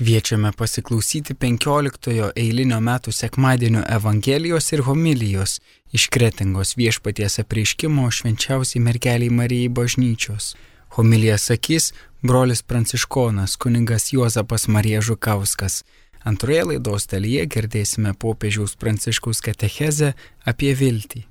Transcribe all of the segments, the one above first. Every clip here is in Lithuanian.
Kviečiame pasiklausyti 15 eilinio metų sekmadienio Evangelijos ir homilijos iš Kretingos viešpaties apreiškimo švenčiausiai mergeliai Marijai bažnyčios. Homilija sakys brolis Pranciškonas kuningas Juozapas Marija Žukauskas. Antroje laidos dalyje girdėsime popiežiaus Pranciškaus katechezę apie viltį.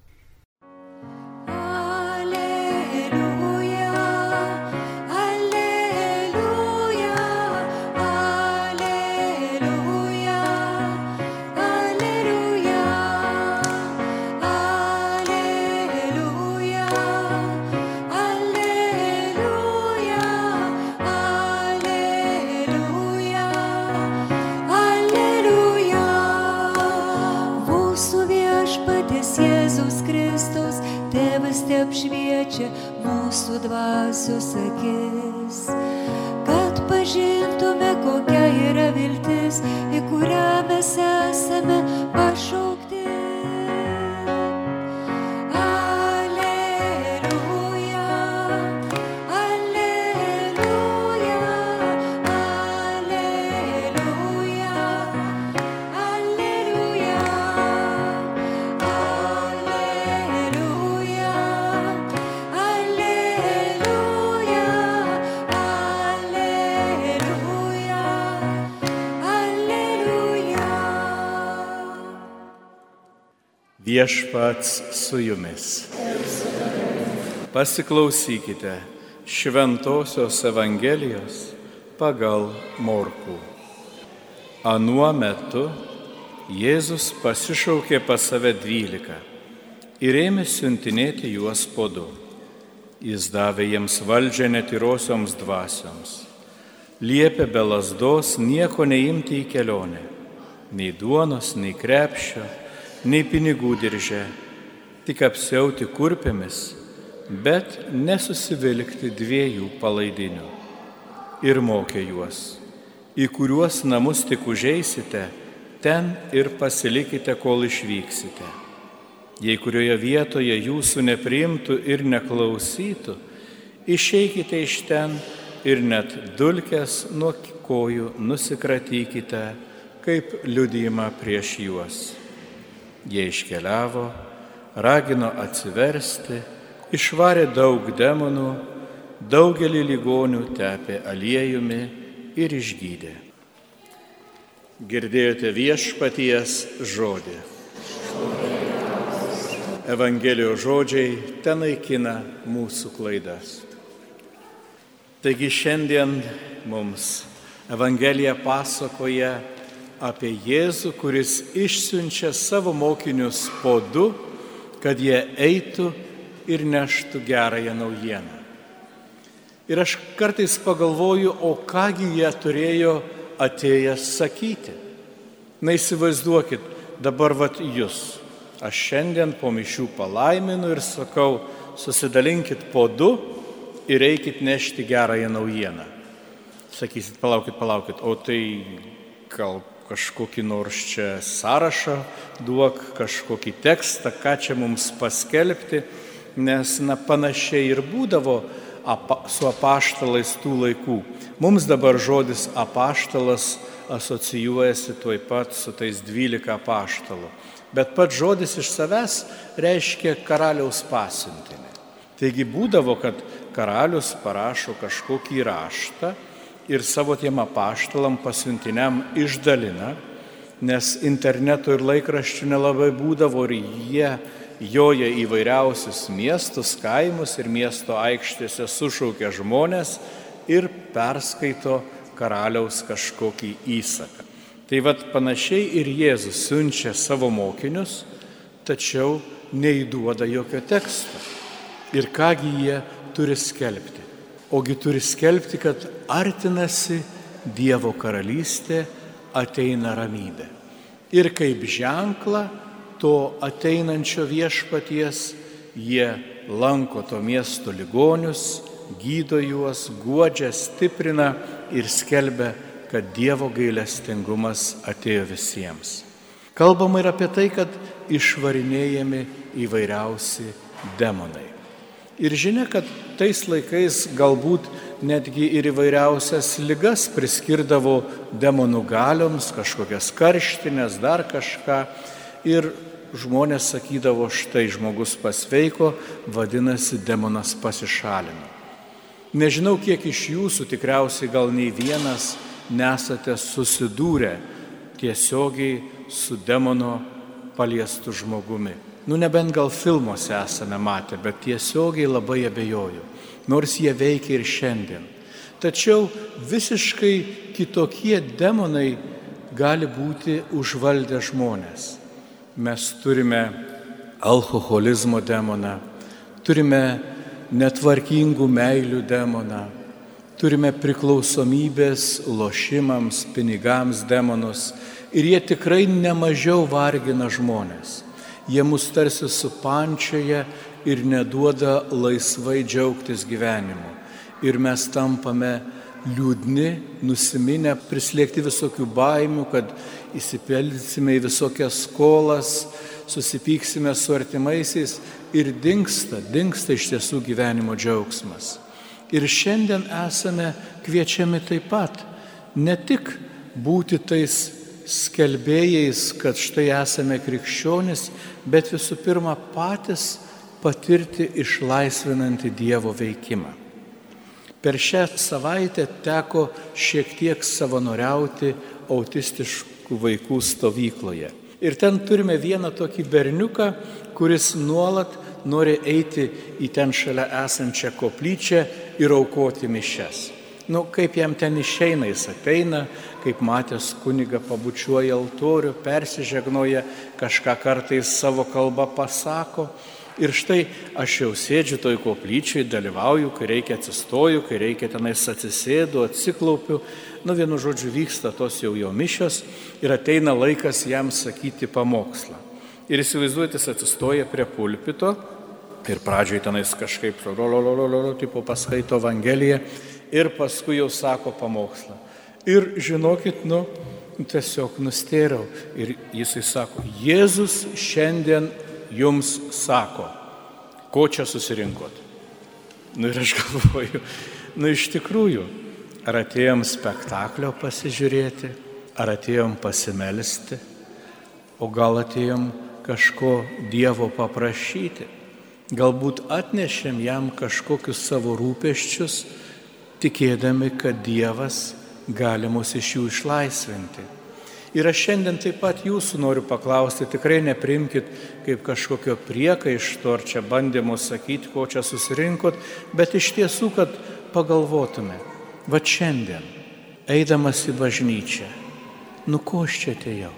Apšviečia mūsų dvasios akis, kad pažintume, kokia yra viltis, į kurią mes esame Viešpats su jumis. Pasiklausykite Šventojios Evangelijos pagal Morkų. Anuo metu Jėzus pasišaukė pas save dvylika ir ėmė siuntinėti juos po du. Jis davė jiems valdžią netyrosioms dvasioms. Liepė be lasdos nieko neimti į kelionę, nei duonos, nei krepšio nei pinigų diržė, tik apsiauti kurpėmis, bet nesusivilkti dviejų palaidinių. Ir mokė juos, į kuriuos namus tik užeisite, ten ir pasilikite, kol išvyksite. Jei kurioje vietoje jūsų nepriimtų ir neklausytų, išeikite iš ten ir net dulkes nuo kojų nusikratykite kaip liudijimą prieš juos. Jie iškeliavo, ragino atsiversti, išvarė daug demonų, daugelį ligonių tepė aliejumi ir išgydė. Girdėjote viešpaties žodį. Evangelijos žodžiai ten naikina mūsų klaidas. Taigi šiandien mums Evangelija pasakoja apie Jėzų, kuris išsiunčia savo mokinius po du, kad jie eitų ir neštų gerąją naujieną. Ir aš kartais pagalvoju, o kągi jie turėjo atėjęs sakyti. Na įsivaizduokit, dabar vat jūs. Aš šiandien po mišių palaiminu ir sakau, susidalinkit po du ir eikit nešti gerąją naujieną. Sakysit, palaukit, palaukit, o tai gal kažkokį nors čia sąrašą, duok kažkokį tekstą, ką čia mums paskelbti, nes na, panašiai ir būdavo apa, su apaštalais tų laikų. Mums dabar žodis apaštalas asocijuojasi tuoj pat su tais dvylika apaštalų. Bet pats žodis iš savęs reiškia karaliaus pasiuntinį. Taigi būdavo, kad karalius parašo kažkokį raštą ir savo tiem apaštalam pasiuntiniam išdalina, nes interneto ir laikraščių nelabai būdavo ir jie joja įvairiausius miestus, kaimus ir miesto aikštėse sušaukia žmonės ir perskaito karaliaus kažkokį įsaką. Tai vad panašiai ir Jėzus siunčia savo mokinius, tačiau neįduoda jokio teksto. Ir kągi jie turi skelbti ogi turi skelbti, kad artinasi Dievo karalystė, ateina ramybė. Ir kaip ženklą to ateinančio viešpaties jie lanko to miesto ligonius, gydo juos, guodžia, stiprina ir skelbia, kad Dievo gailestingumas atėjo visiems. Kalbama ir apie tai, kad išvarinėjami įvairiausi demonai. Ir žinia, kad tais laikais galbūt netgi ir įvairiausias lygas priskirdavo demonų galioms, kažkokias karštinės, dar kažką. Ir žmonės sakydavo, štai žmogus pasveiko, vadinasi, demonas pasišalino. Nežinau, kiek iš jūsų tikriausiai gal nei vienas nesate susidūrę tiesiogiai su demono paliestu žmogumi. Nu, nebent gal filmuose esame matę, bet tiesiogiai labai abejoju, nors jie veikia ir šiandien. Tačiau visiškai kitokie demonai gali būti užvaldę žmonės. Mes turime alkoholizmo demoną, turime netvarkingų meilių demoną, turime priklausomybės lošimams, pinigams demonus ir jie tikrai nemažiau vargina žmonės jie mus tarsi supančioja ir neduoda laisvai džiaugtis gyvenimu. Ir mes tampame liūdni, nusiminę, prislėgti visokių baimių, kad įsipildysime į visokias skolas, susipyksime su artimaisiais ir dinksta, dinksta iš tiesų gyvenimo džiaugsmas. Ir šiandien esame kviečiami taip pat ne tik būti tais skelbėjais, kad štai esame krikščionis, bet visų pirma patys patirti išlaisvinantį Dievo veikimą. Per šią savaitę teko šiek tiek savanoriauti autistiškų vaikų stovykloje. Ir ten turime vieną tokį berniuką, kuris nuolat nori eiti į ten šalia esančią koplyčią ir aukoti mišes. Nu, kaip jam ten išeina, jis ateina, kaip matęs kuniga pabučiuoja altorių, persižegnoja, kažką kartais savo kalbą pasako. Ir štai aš jau sėdžiu toj koplyčiai, dalyvauju, kai reikia atsistoju, kai reikia tenais atsisėdu, atsiklaupiu. Nu, vienu žodžiu, vyksta tos jau jo mišios ir ateina laikas jam sakyti pamokslą. Ir įsivaizduojate, jis atsistoja prie pulpito ir pradžioj tenais kažkaip, lololololo, tipo paskaito Evangeliją ir paskui jau sako pamokslą. Ir žinokit, nu, tiesiog nustėriau. Ir jisai sako, Jėzus šiandien jums sako, ko čia susirinkot. Nu ir aš galvoju, nu iš tikrųjų, ar atėjom spektaklio pasižiūrėti, ar atėjom pasimelsti, o gal atėjom kažko Dievo paprašyti. Galbūt atnešėm jam kažkokius savo rūpeščius, tikėdami, kad Dievas gali mus iš jų išlaisvinti. Ir aš šiandien taip pat jūsų noriu paklausti, tikrai neprimkit kaip kažkokio priekaišto ar čia bandymo sakyti, ko čia susirinkot, bet iš tiesų, kad pagalvotume, va šiandien, eidamas į bažnyčią, nu ko aš čia atėjau,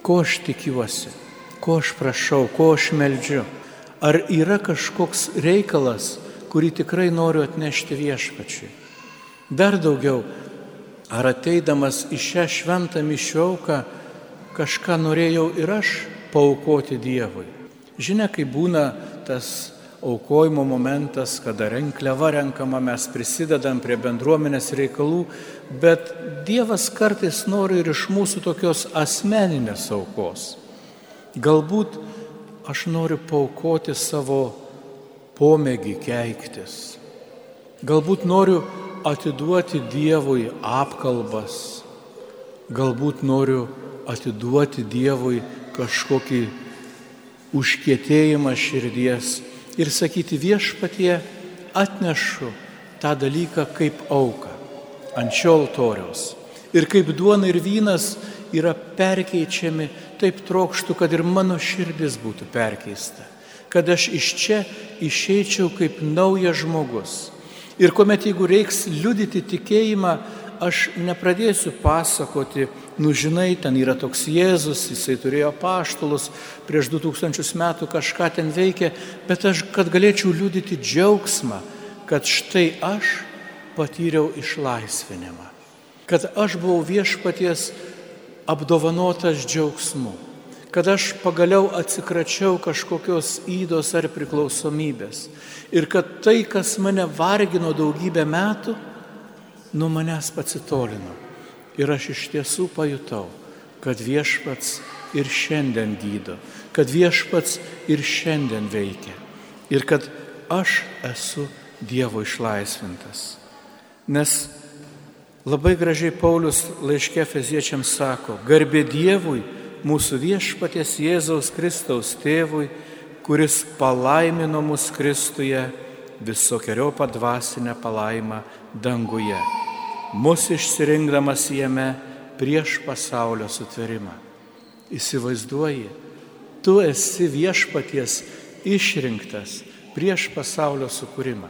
ko aš tikiuosi, ko aš prašau, ko aš meldžiu, ar yra kažkoks reikalas, kurį tikrai noriu atnešti viešpačiui. Dar daugiau, ar ateidamas į šią šventą mišiauką kažką norėjau ir aš paukoti Dievui. Žinia, kai būna tas aukojimo momentas, kada renkliava renkama, mes prisidedam prie bendruomenės reikalų, bet Dievas kartais nori ir iš mūsų tokios asmeninės aukos. Galbūt aš noriu paukoti savo pomėgį keiktis. Galbūt noriu atiduoti Dievui apkalbas, galbūt noriu atiduoti Dievui kažkokį užkietėjimą širdies ir sakyti viešpatie, atnešu tą dalyką kaip auką ant šio altoriaus. Ir kaip duona ir vynas yra perkeičiami, taip trokštų, kad ir mano širdis būtų perkeista. Kad aš iš čia išeičiau kaip naujas žmogus Ir kuomet jeigu reiks liudyti tikėjimą, aš nepradėsiu pasakoti, nu žinai, ten yra toks Jėzus, jisai turėjo paštulus, prieš 2000 metų kažką ten veikė, bet aš, kad galėčiau liudyti džiaugsmą, kad štai aš patyriau išlaisvinimą, kad aš buvau viešpaties apdovanotas džiaugsmu kad aš pagaliau atsikračiau kažkokios įdos ar priklausomybės ir kad tai, kas mane vargino daugybę metų, nuo manęs pacitolino. Ir aš iš tiesų pajutau, kad viešpats ir šiandien gydo, kad viešpats ir šiandien veikia ir kad aš esu Dievo išlaisvintas. Nes labai gražiai Paulius laiškė feziečiams sako, garbė Dievui, mūsų viešpaties Jėzaus Kristaus tėvui, kuris palaimino mus Kristuje visokiojo padvasinę palaimą danguje, mus išsirinkdamas jame prieš pasaulio sutverimą. Įsivaizduoji, tu esi viešpaties išrinktas prieš pasaulio sukūrimą.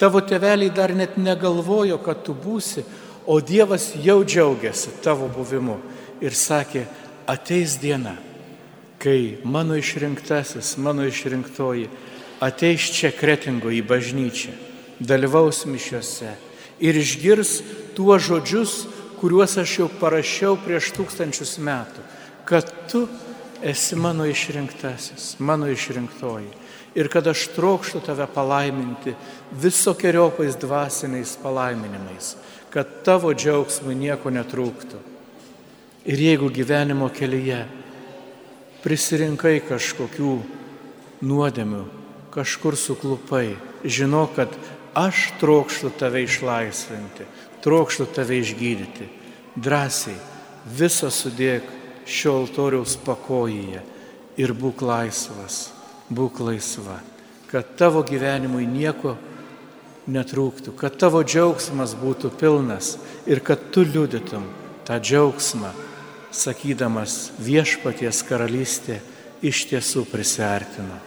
Tavo teveliai dar net negalvojo, kad tu būsi, o Dievas jau džiaugiasi tavo buvimu ir sakė, ateis diena, kai mano išrinktasis, mano išrinktoji ateis čia kretingo į bažnyčią, dalyvaus mišiuose ir išgirs tuos žodžius, kuriuos aš jau parašiau prieš tūkstančius metų, kad tu esi mano išrinktasis, mano išrinktoji ir kad aš trokštų tave palaiminti visokiojopais dvasiniais palaiminimais, kad tavo džiaugsmui nieko netrūktų. Ir jeigu gyvenimo kelyje prisirinkai kažkokių nuodėmių, kažkur suklupai, žinok, kad aš trokštų tave išlaisvinti, trokštų tave išgydyti. Drąsiai visą sudėk šio altoriaus pakojyje ir būk laisvas būk laisva, kad tavo gyvenimui nieko netrūktų, kad tavo džiaugsmas būtų pilnas ir kad tu liudytum tą džiaugsmą, sakydamas viešpaties karalystė iš tiesų prisertino.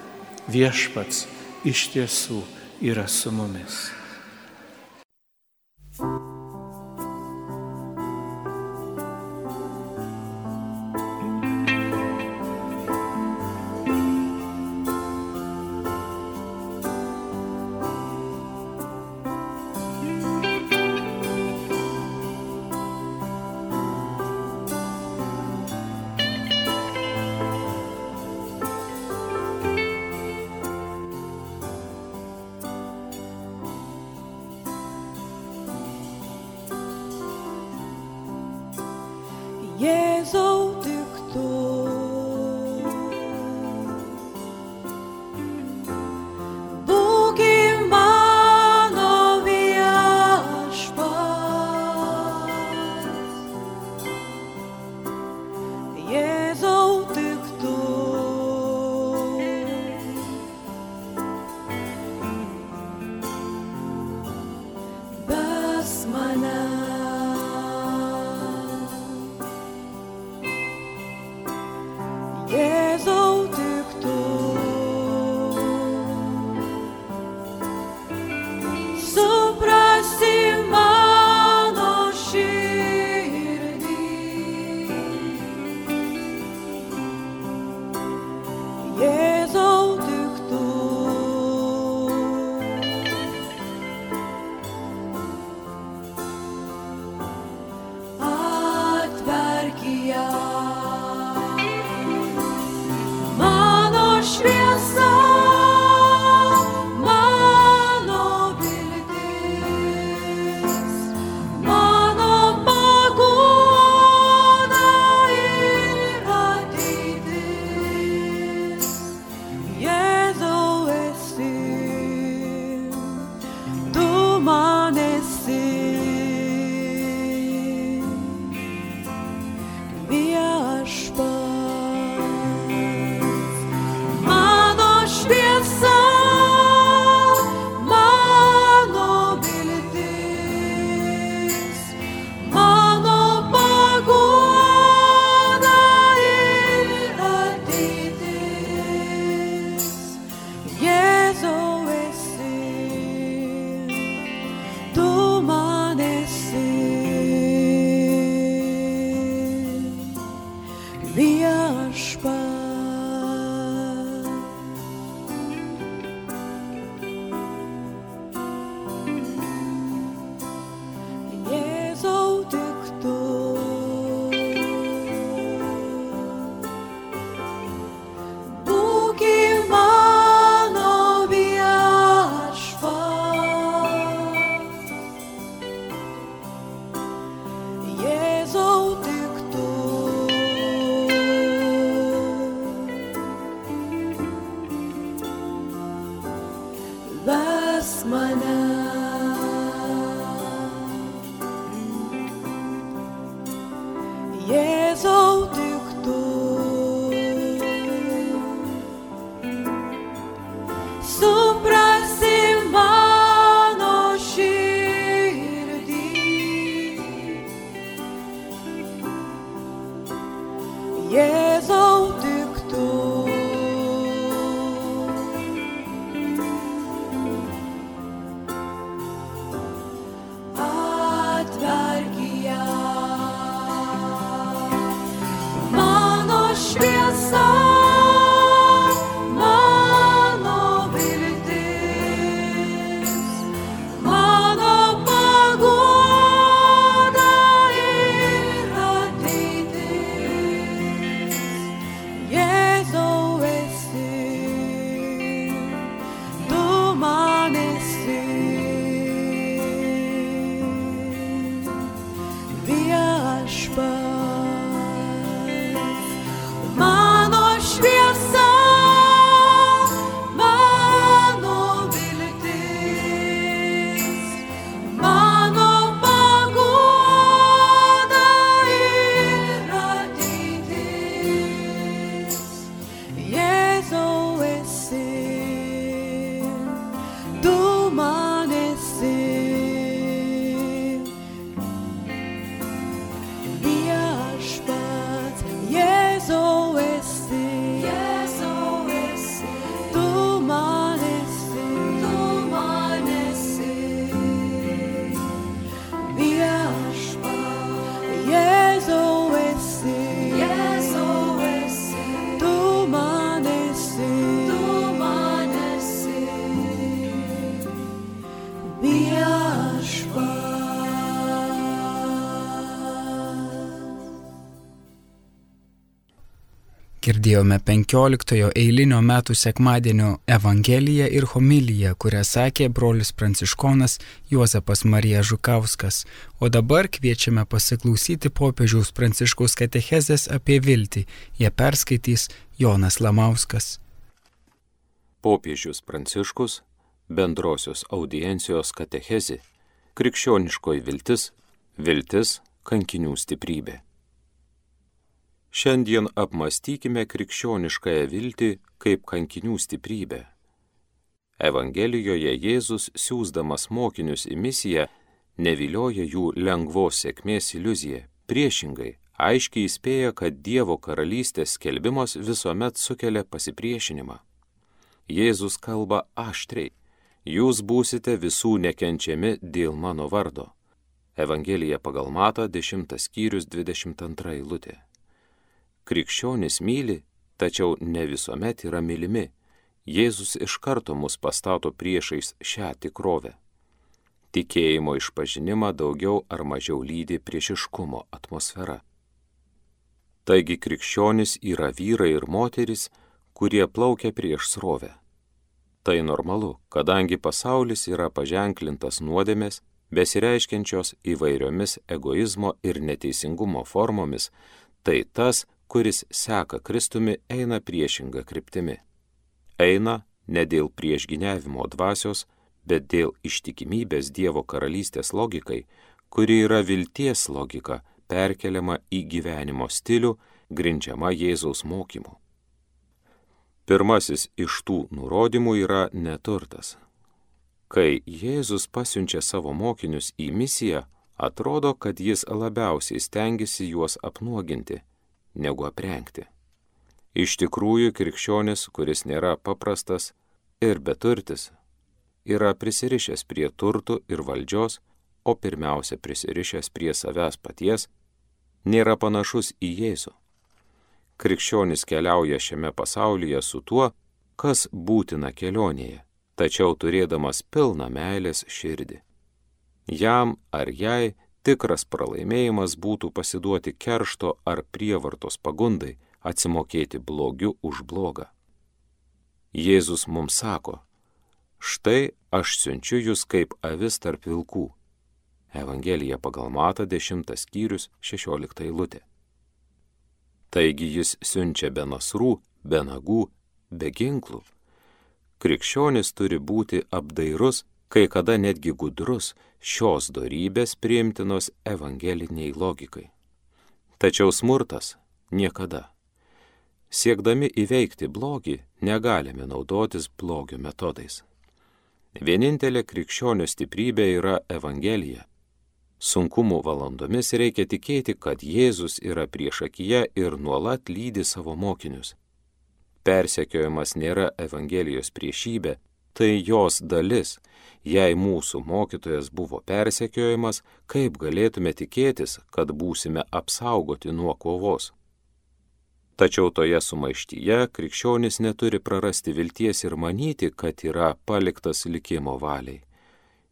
Viešpats iš tiesų yra su mumis. Girdėjome 15 eilinio metų sekmadienio Evangeliją ir homiliją, kurią sakė brolis pranciškonas Juozapas Marija Žukauskas. O dabar kviečiame pasiklausyti popiežiaus pranciškaus katechezės apie viltį. Jie perskaitys Jonas Lamauskas. Popiežius pranciškus bendrosios audiencijos katechezė - krikščioniškoji viltis, viltis kankinių stiprybė. Šiandien apmastykime krikščioniškąją viltį kaip kankinių stiprybę. Evangelijoje Jėzus siūsdamas mokinius į misiją nevilioja jų lengvos sėkmės iliuziją, priešingai aiškiai įspėja, kad Dievo karalystės skelbimas visuomet sukelia pasipriešinimą. Jėzus kalba aštriai, jūs būsite visų nekenčiami dėl mano vardo. Evangelija pagal Mata 10 skyrius 22 eilutė. Krikščionis myli, tačiau ne visuomet yra mylimi. Jėzus iš karto mus pastato priešais šią tikrovę. Tikėjimo išpažinimą daugiau ar mažiau lydi priešiškumo atmosfera. Taigi krikščionis yra vyrai ir moteris, kurie plaukia prieš srovę. Tai normalu, kadangi pasaulis yra paženklintas nuodėmės, besireiškiančios įvairiomis egoizmo ir neteisingumo formomis, tai tas, kuris seka Kristumi, eina priešinga kryptimi. Eina ne dėl priešginiavimo dvasios, bet dėl ištikimybės Dievo karalystės logikai, kuri yra vilties logika, perkeliama į gyvenimo stilių, grindžiama Jėzaus mokymu. Pirmasis iš tų nurodymų yra neturtas. Kai Jėzus pasiunčia savo mokinius į misiją, atrodo, kad jis labiausiai stengiasi juos apnuoginti negu aprengti. Iš tikrųjų, krikščionis, kuris nėra paprastas ir beturtis, yra prisirišęs prie turtų ir valdžios, o pirmiausia prisirišęs prie savęs paties, nėra panašus į Jėzų. Krikščionis keliauja šiame pasaulyje su tuo, kas būtina kelionėje, tačiau turėdamas pilną meilės širdį. Jam ar jai tikras pralaimėjimas būtų pasiduoti keršto ar prievartos pagundai, atsimokėti blogiu už blogą. Jėzus mums sako, štai aš siunčiu jūs kaip avis tarp vilkų. Evangelija pagal Mata 10 skyrius 16 eilutė. Taigi jis siunčia be nasrų, be nagų, be ginklų. Krikščionis turi būti apdairus kai kada netgi gudrus šios darybės priimtinos evangeliniai logikai. Tačiau smurtas niekada. Siekdami įveikti blogį, negalime naudotis blogio metodais. Vienintelė krikščionio stiprybė yra Evangelija. Sunkumų valandomis reikia tikėti, kad Jėzus yra priešakyje ir nuolat lydi savo mokinius. Persekiojimas nėra Evangelijos priešybė, tai jos dalis. Jei mūsų mokytojas buvo persekiojimas, kaip galėtume tikėtis, kad būsime apsaugoti nuo kovos? Tačiau toje sumaištyje krikščionis neturi prarasti vilties ir manyti, kad yra paliktas likimo valiai.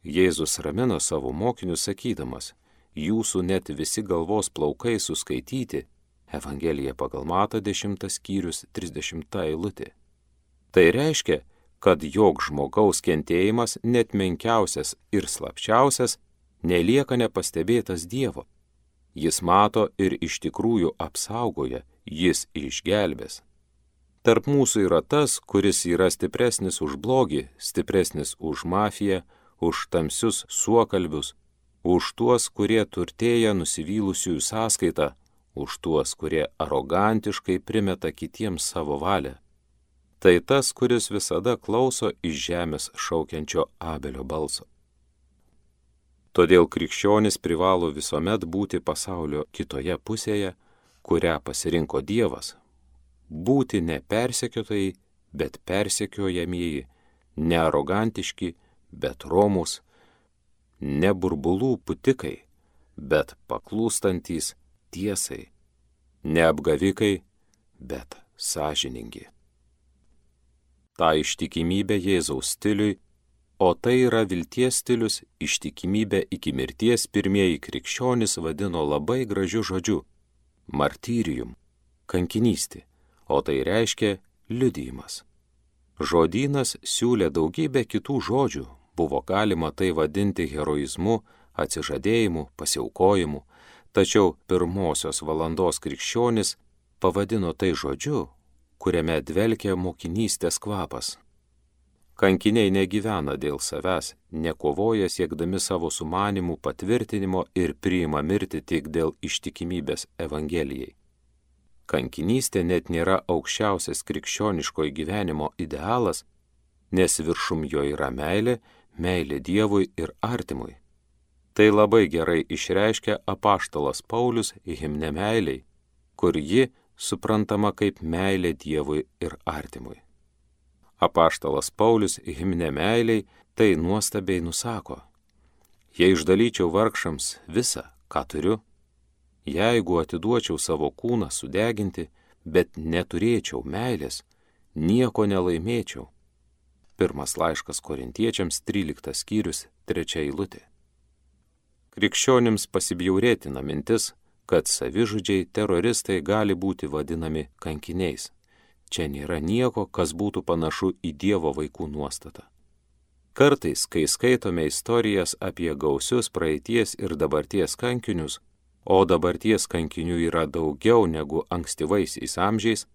Jėzus ramino savo mokinius sakydamas, jūsų net visi galvos plaukai suskaityti, Evangelija pagal Mato 10 skyrius 30 eilutė. Tai reiškia, kad jog žmogaus kentėjimas net menkiausias ir slapčiausias nelieka nepastebėtas Dievo. Jis mato ir iš tikrųjų apsaugoja, jis išgelbės. Tarp mūsų yra tas, kuris yra stipresnis už blogį, stipresnis už mafiją, už tamsius suokalbius, už tuos, kurie turtėja nusivylusiųjų sąskaitą, už tuos, kurie arogantiškai primeta kitiems savo valią. Tai tas, kuris visada klauso iš žemės šaukiančio Abelio balso. Todėl krikščionis privalo visuomet būti pasaulio kitoje pusėje, kurią pasirinko Dievas. Būti ne persekiotojai, bet persekiojamieji, ne arogantiški, bet romus, ne burbulų putikai, bet paklūstantys tiesai, ne apgavikai, bet sąžiningi. Ta ištikimybė Jėzaus stiliui, o tai yra vilties stilius ištikimybė iki mirties pirmieji krikščionys vadino labai gražiu žodžiu - martyrium, kankinystė, o tai reiškia liudijimas. Žodynas siūlė daugybę kitų žodžių, buvo galima tai vadinti heroizmu, atsižadėjimu, pasiaukojimu, Tačiau pirmosios valandos krikščionis pavadino tai žodžiu, kuriame dvelkia mokinystės kvapas. Kankiniai negyvena dėl savęs, nekovoja siekdami savo sumanimų patvirtinimo ir priima mirti tik dėl ištikimybės Evangelijai. Kankinystė net nėra aukščiausias krikščioniško gyvenimo idealas, nes viršum jo yra meilė, meilė Dievui ir artimui. Tai labai gerai išreiškia apaštalas Paulius himne meiliai, kur ji suprantama kaip meilė Dievui ir artimui. Apaštalas Paulius himne meiliai tai nuostabiai nusako. Jei išdalyčiau vargšams visą, ką turiu, jeigu atiduočiau savo kūną sudeginti, bet neturėčiau meilės, nieko nelaimėčiau. Pirmas laiškas korintiečiams 13 skyrius 3 eilutė. Krikščionims pasibjaurėtina mintis, kad savižudžiai teroristai gali būti vadinami kankiniais. Čia nėra nieko, kas būtų panašu į Dievo vaikų nuostatą. Kartais, kai skaitome istorijas apie gausius praeities ir dabarties kankinius, o dabarties kankinių yra daugiau negu ankstyvaisiais amžiais,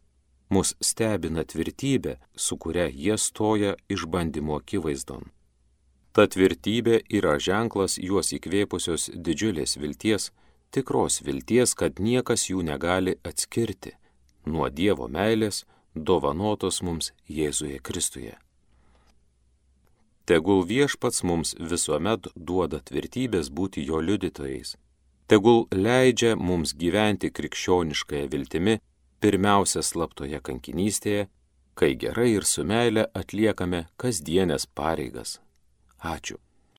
mus stebina tvirtybė, su kuria jie stoja išbandymo akivaizdon. Ta tvirtybė yra ženklas juos įkvėpusios didžiulės vilties, tikros vilties, kad niekas jų negali atskirti nuo Dievo meilės, dovanotos mums Jėzuje Kristuje. Tegul viešpats mums visuomet duoda tvirtybės būti jo liudytojais. Tegul leidžia mums gyventi krikščioniškąją viltimi, pirmiausia slaptoje kankinystėje, kai gerai ir su meile atliekame kasdienės pareigas Ačiū.